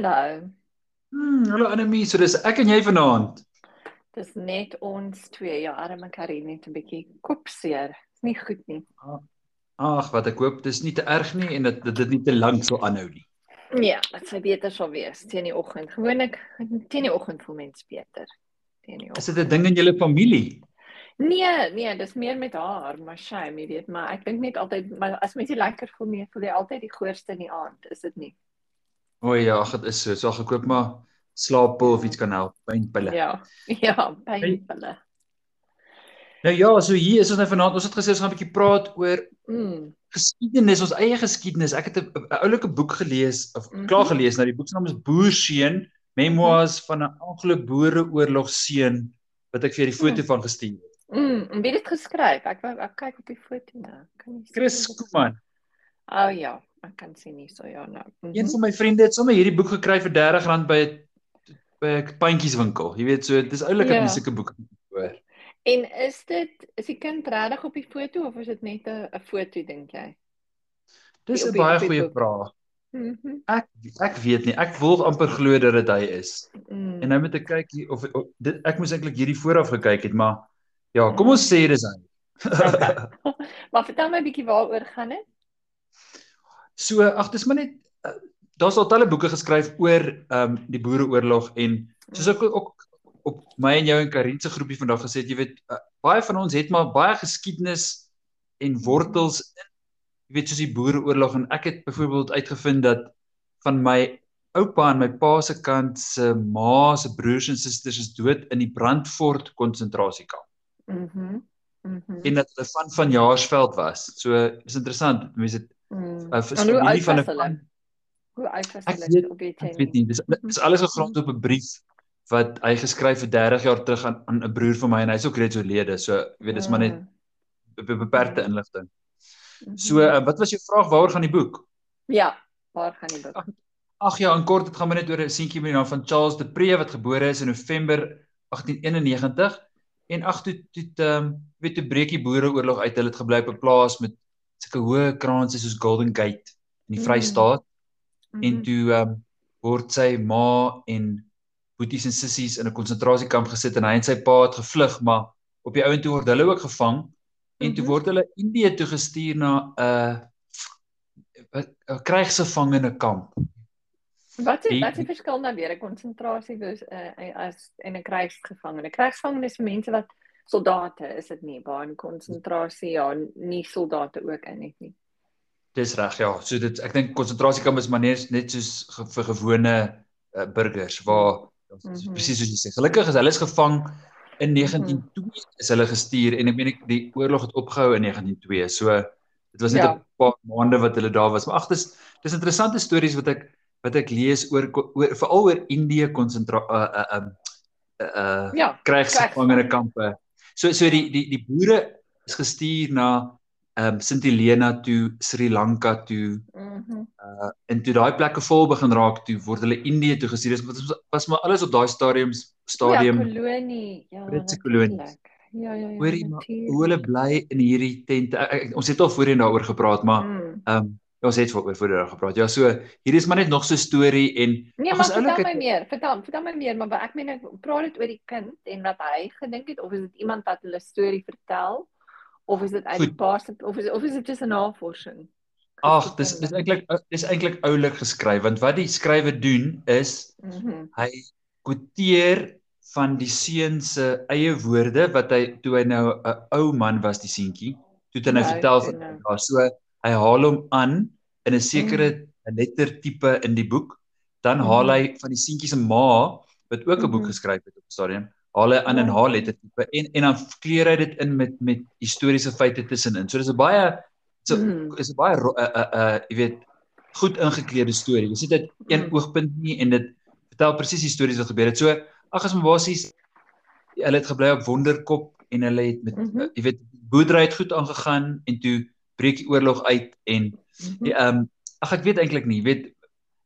Hallo. Hmm, hallo Annelie, so dis ek en jy vanaand. Dis net ons twee. Ja, arme Karin net 'n bietjie kopseer. Is nie goed nie. Ag, wat ek hoop dis nie te erg nie en dat dit nie te lank sal aanhou nie. Ja, dit sou beter sou wees teen die oggend. Gewoonlik teen die oggend voel mens beter. Teen die Is oggend. dit 'n ding in julle familie? Nee, nee, dis meer met haar, maar shame, jy weet, maar ek dink net altyd maar as mens nie lekker voel nie, voel jy altyd die goorste in die aand, is dit nie? O ja, dit is so. So gekoop maar slaappil of iets kan help, pynpille. Ja. Ja, pynpille. Nou ja, so hier is ons nou vanaand. Ons het gesê ons gaan 'n bietjie praat oor Mm. geskiedenis, ons eie geskiedenis. Ek het 'n oulike boek gelees of Mhm. klaar gelees. Nou die boek se naam is Boerseun, Memoirs van 'n Anglo-Boereoorlogseun wat ek vir die foto Hmm. van gestuur het. Mm, en wie het dit geskryf? Ek wou ek kyk op die foto nou. Kan sien Chris wie dit- Kuman. O oh, ja, ek kan sien nie so ja nou. Mm Een van my vriende het sommer hierdie boek gekry vir R30 by 'n by 'n pandjieswinkel. Jy weet so, dis oulik Ja. dat sulke boeke hoor. En is dit is die kind regtig op die foto of is dit net 'n foto dink jy? Dis 'n baie goeie vraag. Mhm. Ek ek weet nie. Ek wil amper glo dat dit hy is. Mm. En nou moet ek kyk hier of, of dit ek moes eintlik hierdie vooraf gekyk het, maar ja, kom ons sê dis hy. Maar vertel my 'n bietjie waaroor gaan dit? So ag dis maar net uh, daar's al talle boeke geskryf oor ehm um, die Boereoorlog en soos ek ook op my en jou en Karin se groepie vandag gesê het, jy weet uh, baie van ons het maar baie geskiedenis en wortels in jy weet soos die Boereoorlog en ek het byvoorbeeld uitgevind dat van my oupa en my pa se kant se ma se broers en susters is dood in die Brandfort konsentrasiekamp Mhm. Mhm. en dat hulle van van Jaarsveld was. So is interessant. Mense dit Mm. uh, vir hoe familie van 'n? Hoe oud was Ek hulle? weet- Of weet jy Ek weet nie, dis dis alles gegrond op 'n brief wat hy geskryf het 30 jaar terug aan aan 'n broer van my en hy's ook reeds oorlede. So, jy weet, dis maar net Mm. be- beperkte Mm. inligting. So, uh, wat was jou vraag waaroor gaan die boek? Ja, waar gaan die boek? Ag ja, in kort, dit gaan maar net oor 'n seentjie met die naam van Charles de Pre wat gebore is in November 1891 en ag toe toe ehm um, weet toe breek die boereoorlog uit. Hulle het gebly op 'n plaas met sulke hoë kraanse soos Golden Gate in die Mm. Vrystaat. en toe ehm um, word sy ma en boeties en sissies in 'n konsentrasiekamp gesit en hy en sy pa het gevlug maar op die ouend toe word hulle ook gevang en toe Mhm. word hulle Indië toe gestuur na 'n uh, 'n krygsgevangene kamp. Wat is wat is die verskil nou weer 'n konsentrasie dus uh, as en 'n krygsgevangene? Krygsgevangene is mense wat soldate is dit nie, waar in konsentrasie ja, nie soldate ook in het nie. Dis reg ja. So dit ek dink konsentrasiekamp is maar net net soos ge, vir gewone uh, burgers waar Mhm. presies soos jy sê. Gelukkig is hulle is gevang in 1902 is hulle gestuur en ek meen die- oorlog het opgehou in 1902. So dit was net 'n Ja. paar maande wat hulle daar was. Maar ag dis dis interessante stories wat ek wat ek lees oor oor veral oor Indië konsentra uh uh uh, uh Ja, krygsgevangene kampe. So so die die die boere is gestuur na ehm um, Sint Helena toe, Sri Lanka toe, Mhm. uh en toe daai plekke vol begin raak toe word hulle Indië toe gestuur. Dit was, was maar alles op daai stadiums stadium Ja, kolonie. Ja, Britse kolonies. Ja, ja, ja. hoorie maar hoe hulle bly in hierdie tente. Ek, ek, ons het al voorheen daaroor gepraat, maar Mm. ehm um, ja, ons het voor voorheen daaroor gepraat. Ja, so hier is maar net nog so 'n storie en Nee, maar vertel my meer. Vertel, vertel my meer, maar ek meen ek praat dit oor die kind en wat hy gedink het of is dit iemand wat hulle storie vertel of is dit uit die Goed. pa se of is of is dit just 'n navorsing? ag, dis dis eintlik dis eintlik oulik geskryf want wat die skrywer doen is Mhm. hy quoteer van die seun se eie woorde wat hy toe hy nou 'n ou man was die seentjie toe het hy nou vertel van ja so hy haal hom aan in 'n sekere Mm. lettertipe in die boek dan Mhm. haal hy van die seentjie se ma wat ook 'n boek Mhm. geskryf het op stadium haal hy aan in Ja. haar lettertipe en en dan kleur hy dit in met met historiese feite tussenin so dis 'n baie so Mm. is 'n baie 'n 'n 'n jy weet goed ingeklede storie jy sien dit een Mm. oogpunt nie en dit vertel presies die stories wat gebeur het so ag as my basies hulle het gebly op Wonderkop en hulle het met Mhm. uh, jy weet boerdery het goed aangegaan en toe breek die oorlog uit en Mhm. die ehm um, ag ek weet eintlik nie weet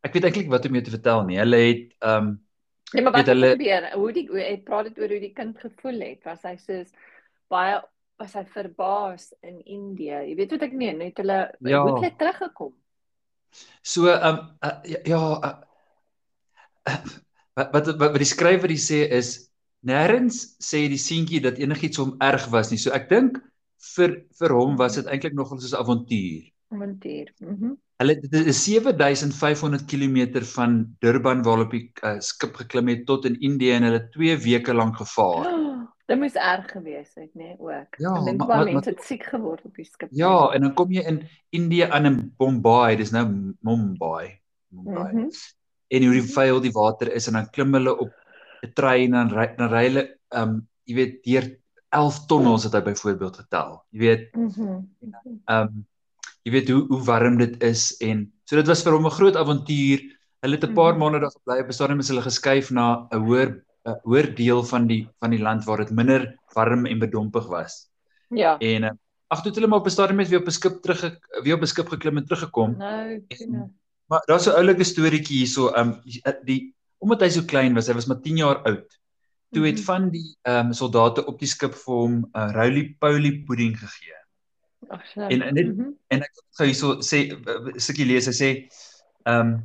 ek weet eintlik wat om jou te vertel nie hulle het ehm um, Nee, maar wat het hulle- gebeur? Hoe die hoe hy praat dit oor hoe die kind gevoel het. Was hy soos baie was hy verbaas in Indië. Jy weet wat ek meen, het hulle Ja. hoe het hulle teruggekom? so ehm um, uh, ja, ja uh, wat wat wat, wat die skrywer die sê is nêrens sê die seentjie dat enigiets hom erg was nie. So ek dink vir vir hom was dit eintlik nogal soos 'n avontuur. Avontuur. Mhm. Mm Hulle dit is 7500 km van Durban waar hulle op die uh, skip geklim het tot in Indië en hulle 2 weke lank gevaar. Oh, dit moes erg gewees het, nê, nee, ook. Ja, ek dink baie mense het siek geword op die skip. Ja, en dan kom jy in Indië aan in Bombay, dis nou Mumbai. Mumbai. Mhm. En hoe die vuil die water is en dan klim hulle op 'n trein en dan ry dan ry hulle um jy weet deur 11 tonnels het hy byvoorbeeld getel. Jy weet Mhm. um jy weet hoe hoe warm dit is en so dit was vir hom 'n groot avontuur. Hulle het 'n paar Mhm. maande daar gebly. Op 'n stadium is hulle geskuif na 'n hoër 'n hoër deel van die van die land waar dit minder warm en bedompig was. Ja. En uh, ag toe het hulle maar op 'n stadium net weer op 'n skip terug weer op 'n skip geklim en teruggekom. Nou, toe nou. Maar daar's 'n oulike storieetjie hierso um die, omdat hy so klein was, hy was maar 10 jaar oud. Toe het Mhm. van die um soldate op die skip vir hom 'n uh, roly-poly pudding gegee. Ag. En- en dit- Mhm. En ek gou hierso sê stukkie lees. Hy sê um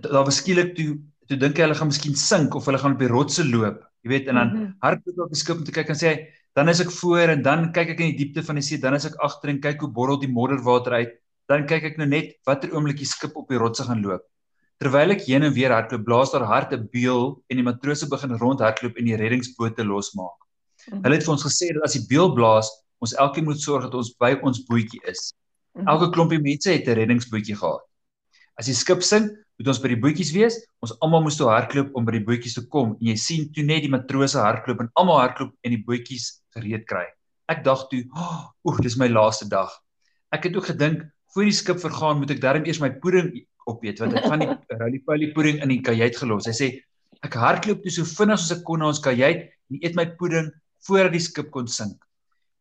daar was skielik toe toe dink hy hulle gaan miskien sink of hulle gaan op die rotse loop. Jy weet en dan Mhm. hardloop op die skip om te kyk en sê hy, dan is ek voor en dan kyk ek in die diepte van die see, dan is ek agter en kyk hoe borrel die modderwater uit. Dan kyk ek nou net watter oomblik die skip op die rotse gaan loop. Terwyl ek heen en weer hardloop, blaas daar hard 'n beul en die matrose begin rondhardloop en die reddingsbote losmaak. Mhm. Hulle het vir ons gesê dat as die beul blaas, ons elkeen moet sorg dat ons by ons bootjie is. Mhm. Elke klompie mense het 'n reddingsbootjie gehad. As die skip sink, moet ons by die bootjies wees. Ons almal moes toe hardloop om by die bootjies te kom en jy sien toe net die matrose hardloop en almal hardloop en die bootjies gereed kry. Ek dink toe, "Oeg, oh, dis my laaste dag." Ek het ook gedink, voor die skip vergaan, moet ek darm eers my pudding opeet want ek van die roly-poly pudding in die kajuit gelos. Hy sê, "Ek hardloop toe so vinnig as ek kon na ons kajuit en eet my pudding voordat die skip kon sink."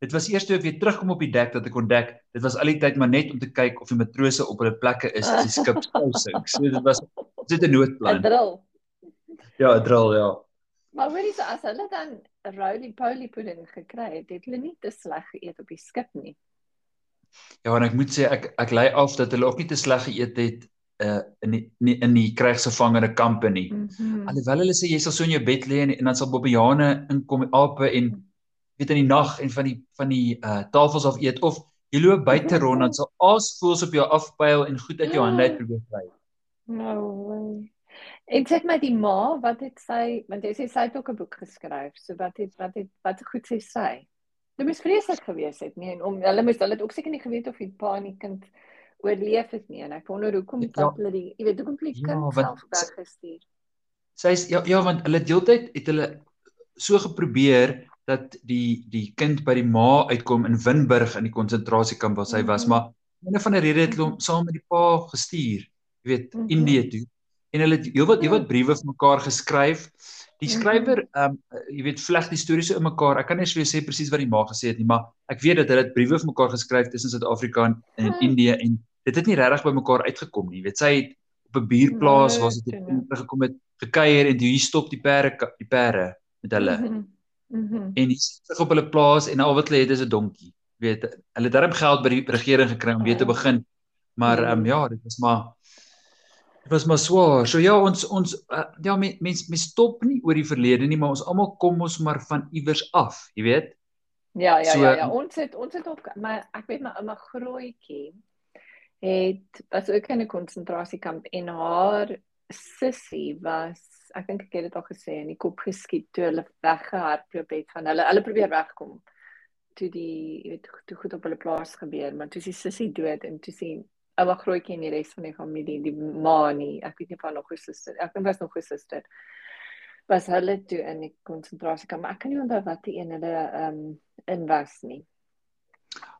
Dit was eers toe ek weer terugkom op die dek dat ek ontdek dit was al die tyd maar net om te kyk of die matrose op hulle plekke is as die skip sou sink. So dit was dit 'n 'n noodplan. drill. Ja, 'n drill ja. Maar hoorie so as hulle dan 'n roly-poly pudding gekry het, het hulle nie te sleg geëet op die skip nie. Ja, en ek moet sê ek ek lei af dat hulle ook nie te sleg geëet het uh in die nie, in die krygsgevangene kampe nie. Mhm. Alhoewel hulle sê jy sal so in jou bed lê en, en dan sal bobbejane inkom ape en weet in die nag en van die van die uh tafels af eet of jy loop buite rond dan sal aasvoëls op jou afpyl en goed uit jou hande uit probeer kry. No way. En sê my die ma, wat het sy, want jy sê sy het ook 'n boek geskryf. So wat het wat het wat goed sê sy? Dit moes vreeslik gewees het, nee, en om hulle moes hulle het ook seker nie geweet of die pa en die kind oorleef het nie en ek wonder hoekom Ja. ja. hulle die, jy weet, hoekom het die Ja, kind want self sy- weggestuur. Sy sê ja ja want hulle deeltyd het hulle so geprobeer dat die die kind by die ma uitkom in Winburg in die konsentrasiekamp waar sy was, Mhm. maar een van die redes het hulle hom saam met die pa gestuur, jy weet, Mhm. Indië toe. En hulle het heelwat heelwat briewe vir mekaar geskryf. Die Mhm. skrywer, ehm um, jy weet, vleg die stories so in mekaar. Ek kan nie jou sê presies wat die ma gesê het nie, maar ek weet dat hulle het briewe vir mekaar geskryf tussen Suid-Afrika en, Mhm. Indië en dit het nie regtig by mekaar uitgekom nie. Jy weet, sy het op 'n bierplaas Nee, waar sy teruggekom het, gekuier en toe hier stop die perde die perde met hulle. Mhm. Mhm. En hier sit op hulle plaas en al wat hulle het is 'n donkie. Weet, hulle het darm geld by die regering gekry om weer te Ja. begin. Maar ehm um, ja, dit was maar dit was maar swaar. So ja, ons ons uh, ja mense mens, mens stop nie oor die verlede nie, maar ons almal kom ons maar van iewers af, jy weet. Ja, ja, So- ja, ja. Ons het ons het ook maar ek weet my ouma grootjie het was ook in 'n konsentrasiekamp en haar sussie was ek dink ek het dit al gesê in die kop geskiet toe hulle weggehardloop het van hulle hulle probeer wegkom toe die jy weet toe goed op hulle plaas gebeur maar toe is die sussie dood en toe sien ouma grootjie en die res van die familie die ma nie ek weet nie van nog 'n suster ek dink was nog 'n suster was hulle toe in die konsentrasiekamp maar ek kan nie onthou wat die een hulle ehm um, in was nie.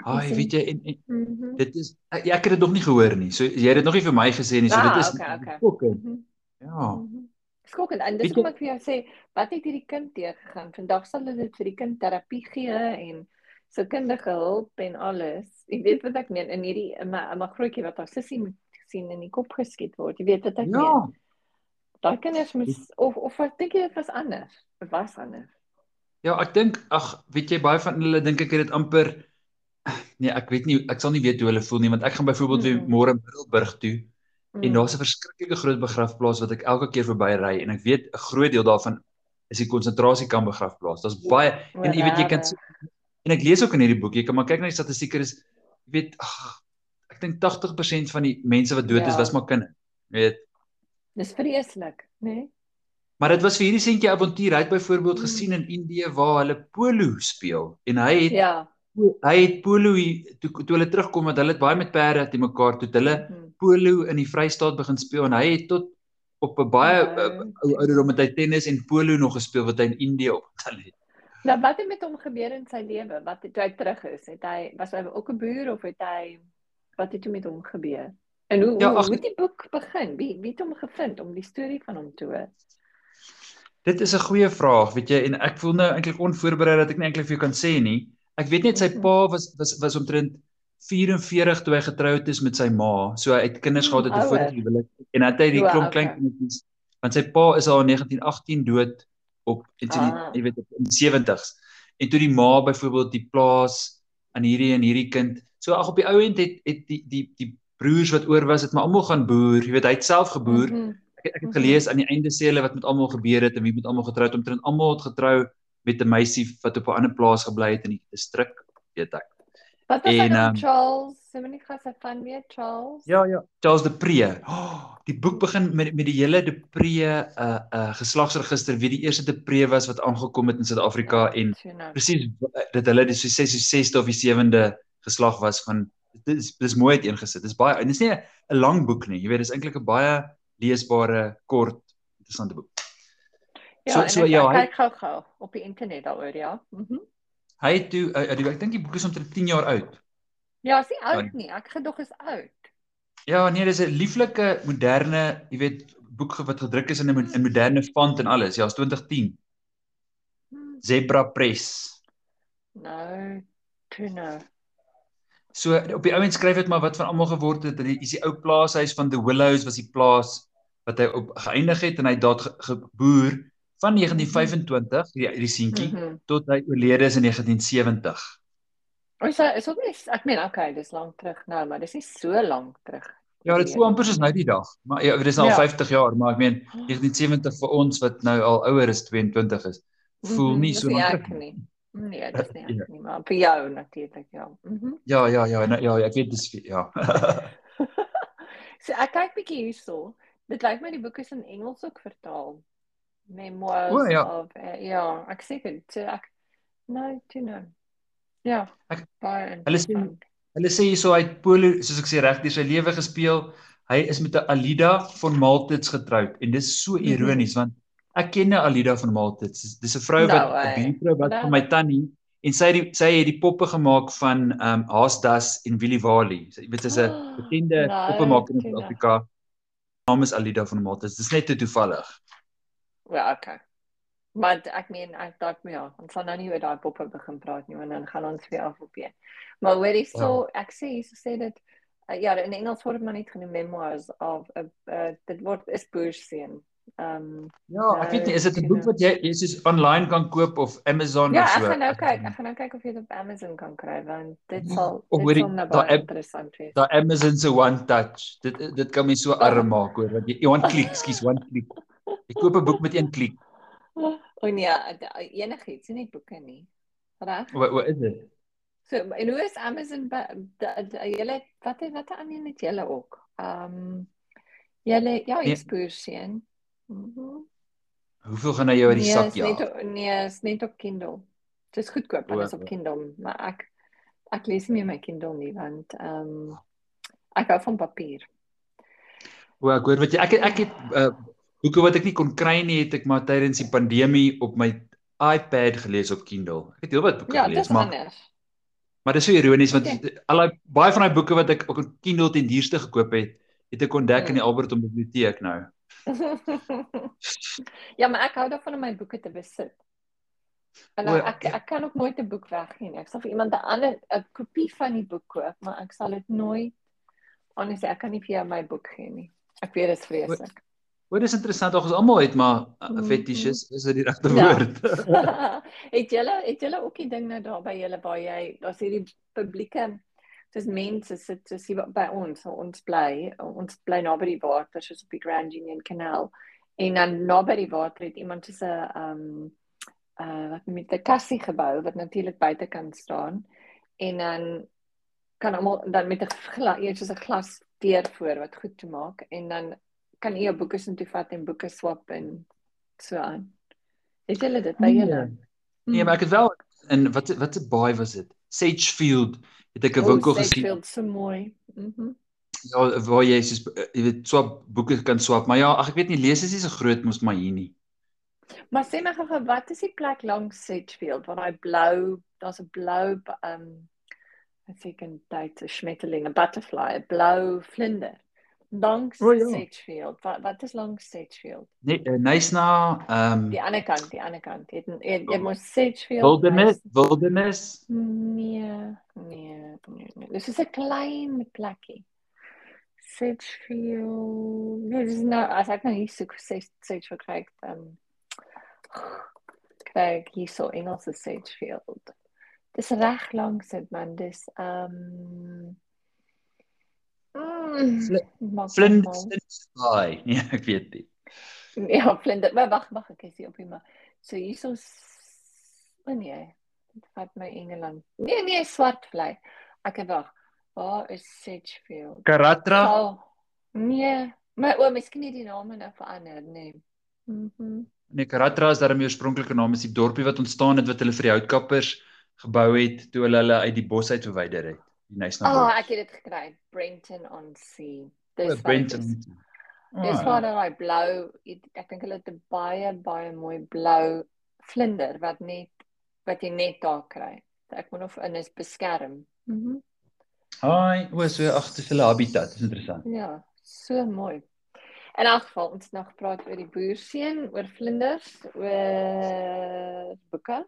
Ai, weet jy en, en. Mm dit is ek, ek het dit nog nie gehoor nie. So jy het dit nog nie vir my gesê nie. So Ah, dit is okay, okay. skokkend. Mhm. Ja. Mhm. Skokkend. En dis Weet kom jy- ek vir jou sê, wat het hierdie kind deurgegaan? Vandag sal hulle dit vir die kind terapie gee en so kundige hulp en alles. Jy weet wat ek meen in hierdie in my in my grootjie wat haar sussie moet sien in die kop geskiet word. Jy weet wat ek Ja. meen. Daai kinders moes of of wat dink jy dit was anders? Dit was anders. Ja, ek dink ag, weet jy baie van hulle dink ek het dit amper nee, ek weet nie ek sal nie weet hoe hulle voel nie want ek gaan byvoorbeeld weer Mhm. môre Middelburg toe mm. en daar's 'n verskriklike groot begrafplaas wat ek elke keer verby ry en ek weet 'n groot deel daarvan is die konsentrasiekamp begrafplaas. Daar's baie ja, en jy weet jy kan en ek lees ook in hierdie boek, jy kan maar kyk na die statistieke is jy weet ag ek dink 80% van die mense wat dood ja. is was maar kinders. Jy weet. Dis vreeslik, né? Nee? Maar dit was vir hierdie seentjie avontuur. Hy het byvoorbeeld mm. gesien in Indië waar hulle polo speel en hy het Ja hy het polo toe toe hulle terugkom want hulle het baie met perde te mekaar toe hulle mm. Polo in die Vrystaat begin speel en hy het tot op 'n baie ou ouderdom met hy tennis en polo nog gespeel wat hy in Indië op het. Nou wat het met hom gebeur in sy lewe? Wat het hy terug is? Het hy was hy ook 'n boer of het hy wat het toe met hom gebeur? En hoe ja, hoe, hoe die boek begin? Wie wie het hom gevind om die storie van hom te hoor? Dit is 'n goeie vraag, weet jy, en ek voel nou eintlik onvoorbereid dat ek nie eintlik vir jou kan sê nie. Ek weet net sy mhm. pa was was was omtrent 44 toe hy getroud is met sy ma. So hy het kinders gehad het voor die huwelik en het hy die klomp klein kindertjies want sy pa is al in 1918 dood op en sy ah. jy weet in die 70s. En toe die ma byvoorbeeld die plaas aan hierdie en hierdie kind. So ag op die ou end het het die die die broers wat oor was het maar almal gaan boer. Jy weet hy het self geboer. Mm -hmm. Ek ek het mhm. gelees aan die einde sê hulle wat met almal gebeur het en wie met almal getroud het. Omtrent almal het getrou met 'n meisie wat op 'n ander plaas gebly het in die distrik, weet ek. Wat was en, um, Charles? Simon het gesê van weer Charles. Ja, ja, Charles de Pre. Oh, die boek begin met met die hele de Pre uh, uh, geslagsregister wie die eerste de Pre was wat aangekom het in Suid-Afrika ja, en presies dat hulle die 66ste of die 7de geslag was van dit is dis mooi uiteengesit. Dis baie en dit is nie 'n lang boek nie. Jy weet, dis eintlik 'n baie leesbare, kort, interessante boek. Ja, so so ja, hy kyk gou-gou op die internet daaroor, ja. Mhm. Mm hy het toe uh, ek dink die boek is omtrent 10 jaar oud. Ja, is nie oud nie. Ek gedog is oud. Ja, nee, dis 'n lieflike moderne, jy weet, boek wat gedruk is in 'n in moderne font en alles. Ja, is 2010. Hmm. Zebra Press. Nou, tuna. So op die ouens skryf dit maar wat van almal geword het. Dit is die ou plaashuis van The Willows was die plaas wat hy op geëindig het en hy daar geboer ge van 1925 die die seentjie mm -hmm. tot hy oorlede is in 1970. Ons is ook nie ek meen okay, dis lank terug nou, maar dis nie so lank terug. Ja, dit voel amper soos nou die dag. Maar ja, dit is al ja. 50 jaar, maar ek meen 1970 vir ons wat nou al ouer is 22 is, voel mm -hmm, nie so lank terug nie. Nee, dit is nie ja. nie, maar vir jou natuurlik ja. Mhm. Mm ja, ja, ja, nou, ja, ek weet dis ja. so ek kyk bietjie hierso. Dit lyk my die boek is in Engels ook vertaal memoirs oh, ja. of uh, ja, ek sê dit ek nou toe nou. Ja. Ek baie Hulle sê hulle sê so hy het polo soos ek sê reg deur sy lewe gespeel. Hy is met 'n Alida van Maltits getroud en dis so mhm. ironies mm -hmm. want ek ken 'n Alida van Maltits. Dis 'n vrou wat 'n buurvrou wat van my tannie en sy die sy het die poppe gemaak van ehm um, Haasdas en Willie Wally. Jy weet dis 'n bekende no, poppemaker in Suid-Afrika. Naam is Alida van Maltits. Dis net te toevallig. Ja, okay. Maar ek meen ek dalk ja, ons gaan nou nie oor daai poppe begin praat nie, want dan gaan ons weer af op hier. Maar jy so ja. ek sê so sê dit uh, ja, in Engels word maar net genoem memoirs of 'n uh, uh, dit word is Persian. Ehm um, Ja, ek weet nie, is dit 'n boek wat jy is is online kan koop of Amazon ja, of so? Ja, ek gaan nou kyk, ek gaan nou kyk of jy dit op Amazon kan kry want dit ja, sal dit sal nou baie interessant wees. Daai Amazon se one touch. Dit dit kan my so arm maak hoor, want jy one click, skus, one click. Ek koop 'n boek met een klik. O nee, enigiets, nie boeke nie. Reg? Wat wat is dit? So, en hoe is Amazon julle wat het wat aan julle het julle ook? Ehm um, julle ja, nee. Persian. Mhm. Mm Hoeveel gaan hy jou uit die nee, sak ja? Nee, nee, is net op Kindle. Dit is goedkoop, dit is op Kindle, maar ek ek lees nie my Kindle nie want ehm um, ek hou van papier. O, ek hoor wat jy ek ek het uh, boeke wat ek nie kon kry nie, het ek maar tydens die pandemie op my iPad gelees op Kindle. Ek het heelwat boeke ja, gelees, maar anders. Maar dit is so ironies want okay. al baie van daai boeke wat ek op Kindle ten duurste gekoop het, het ek ontdek hmm. in die Alberton biblioteek nou. ja, maar ek hou daarvan om my boeke te besit. En nou, ek ek kan ook nooit 'n boek weggee nie. Ek sal vir iemand 'n ander 'n kopie van die boek koop, maar ek sal dit nooit honestly ek kan nie vir jou my boek gee nie. Ek weet dit is vreeslik. Hoor dis interessant, ons almal het maar uh, mm-hmm. fetishes, is dit die regte ja. woord? het julle het julle ook die ding nou daar by julle waar jy daar's hierdie publieke dis mense sit soos hier by ons, ons bly, ons bly naby die water, soos op die Grand Union Kanaal. En dan naby die water het iemand so 'n ehm um, uh wat met 'n kassie gebou wat natuurlik buite kan staan. En dan kan almal dan met 'n glas, eers soos 'n glas deur voor wat goed te maak en dan kan jy jou boeke sin toe vat en boeke swap en so aan. Het julle dit by julle? Nee, nee maar ek het wel en wat wat 'n baie was dit? Sagefield het ek 'n winkel gesien. Sagefield so mooi. Mhm. Mm ja, waar jy soos jy weet swap boeke kan swap, maar ja, ag ek weet nie lees is nie so groot mos maar hier nie. Maar sê my gou wat is die plek langs Sagefield waar daai blou, daar's 'n blou ehm um, ek sê kan dit 'n schmetterling, 'n butterfly, 'n blou vlinder langs oh, ja. Sagefield. Wat wat is langs Sagefield? Nee, uh, Nysna, ehm um, die ander kant, die ander kant. Jy jy, jy moet Sagefield. Wilderness, Wilderness. Nee, nee, nee. nee. Dis is 'n klein plekkie. Sagefield. Nee, dis nou as ek nou hier soek Sagefield kry, ehm um, kry hier so Engels Sagefield. Dis reg langs dit man, dis ehm um, Flint Sky. Nee, ek weet nie. Ja, Flint. Maar wag, wag, ek is hier op hom. So hierso Oh nee. Dit vat my Engeland. Nee, nee, swart vlei. Ek wag. Waar is Sedgefield? Karatra? Oh, nee. Maar o, miskien het die name nou verander, nee. Mhm. Mm nee, Karatra is daarmee oorspronklike naam is die dorpie wat ontstaan het wat hulle vir die houtkappers gebou het toe hulle hulle uit die bos uit verwyder het die nice naam. Oh, ek het dit gekry. Brenton on Sea. Dis oh, Brenton. Dis oh. waar daai blou, ek dink hulle het 'n baie baie mooi blou vlinder wat net wat jy net daar kry. Ek moet of in is beskerm. Mhm. Mm Haai, hoe so agter hulle habitat. Dis interessant. Ja, so mooi. In elk geval, ons nog praat oor die boerseun, oor vlinders, oor boeke.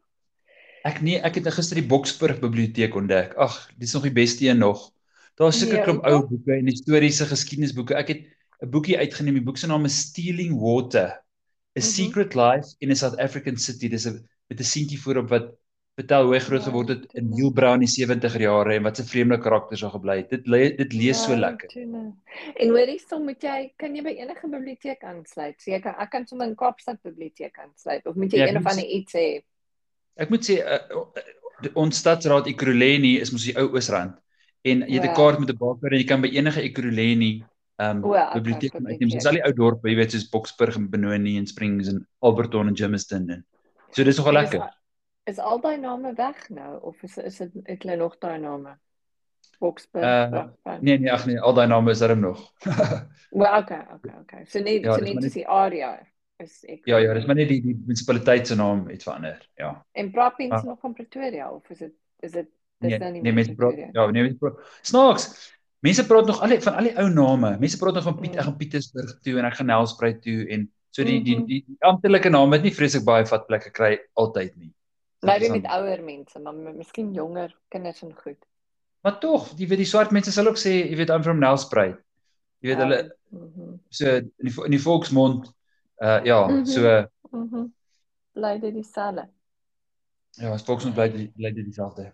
Ek nee, ek het gister die Boksburg biblioteek ontdek. Ag, dis nog die beste een nog. Daar's seker ja, klomp ou boeke en historiese geskiedenisboeke. Ek het 'n boekie uitgeneem. Die boek se naam is Stealing Water: A mm -hmm. Secret Life in a South African City. Dis 'n met 'n seentjie voorop wat vertel hoe hy groot ja, geword het in Newbrow in die 70er jare en wat se vreemde karakters daar gebly het. Dit le dit lees ja, so lekker. Tjene. En hoorie, so moet jy kan jy by enige biblioteek aansluit. So jy kan ek kan sommer in Kaapstad biblioteek aansluit of moet jy ja, een of ander iets hê? Ek moet sê uh, ons stadsraad Ekurhuleni is mos die ou Oosrand en jy het 'n wow. kaart met 'n bakker en jy kan by enige Ekurhuleni um, biblioteek okay, uitneem. Dis al die ou dorpe, jy weet soos Boksburg en Benoni en Springs en Alberton en Germiston en so dis nogal lekker. Is, is al daai name weg nou of is is dit het hulle nog daai name? Boksburg. Uh, nee nee, ag nee, al daai name is daar nog. well, okay, okay, okay. So net ja, so net die area is ek Ja ja, dis maar net die die munisipaliteit se naam het verander. Ja. En praat mense ah. nog van Pretoria of is dit is dit dis nee, nou nie Nee, mense praat ja, nee, mense praat. Snaaks. Mense praat nog al die van al die ou name. Mense praat nog van Piet, mm. ek gaan Pietersburg toe en ek gaan Nelspruit toe en so die die mhm. die, die amptelike naam het nie vreeslik baie vatplek gekry altyd nie. Nou die met ouer mense, maar miskien jonger kinders en goed. Maar tog, jy weet die swart mense sal ook sê, jy weet I'm from Nelspruit. Jy weet hulle mm -hmm. so in die, in die volksmond Uh ja, mm -hmm. so mm -hmm. bly dit dieselfde. Ja, as volks bly dit bly dit dieselfde.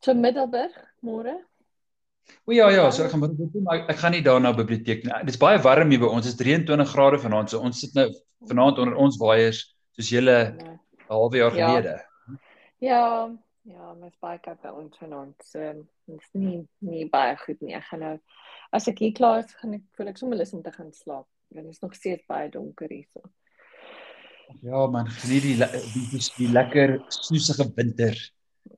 So Middelburg môre? O ja ja, so ek gaan Middelburg toe, maar ek gaan nie daar na biblioteek nie. Dit is baie warm hier by ons. Dit is 23 grade vanaand. So ons sit nou vanaand onder ons waaiers soos julle 'n nee. halwe jaar ja. gelede. Ja, ja, my spike by ons vanaand. So dit's nie nie baie goed nie. Ek gaan nou as ek hier klaar is, gaan ek voel ek sommer lus om te gaan slaap dit is nog steeds baie donker hierso. Ja man, geniet die die, die lekker soesige winter.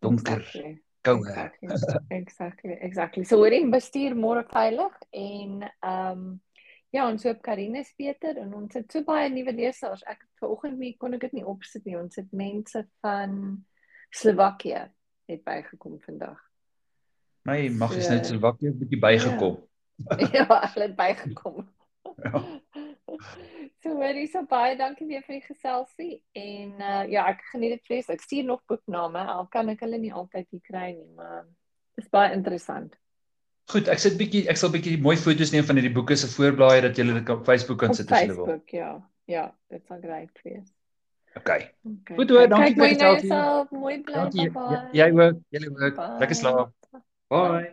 Donker. Exactly. Koue. Exactly. exactly. Exactly. So hoor jy bestuur môre veilig en ehm um, ja, ons hoop Karine is beter en ons het so baie nuwe lesers. Ek vanoggend nie kon ek dit nie opsit nie. Ons het mense van Slowakië het bygekom vandag. My mag is so, net Slowakië 'n bietjie bygekom. Ja, ja hulle het bygekom. Ja. So hoorie so baie dankie weer vir die geselsie en uh, ja ek geniet dit vreeslik. Ek stuur nog boekname al kan ek hulle nie altyd hier kry nie, maar dit is baie interessant. Goed, ek sit bietjie ek sal bietjie mooi foto's neem van hierdie boeke se voorblaaie dat julle dit op Facebook kan sit as julle wil. Facebook ja. Ja, dit sal great wees. OK. okay. Goed hoor, dankie vir die geselsie. Mooi bly, bye. Jy ook, julle ook. Lekker slaap. Bye. bye.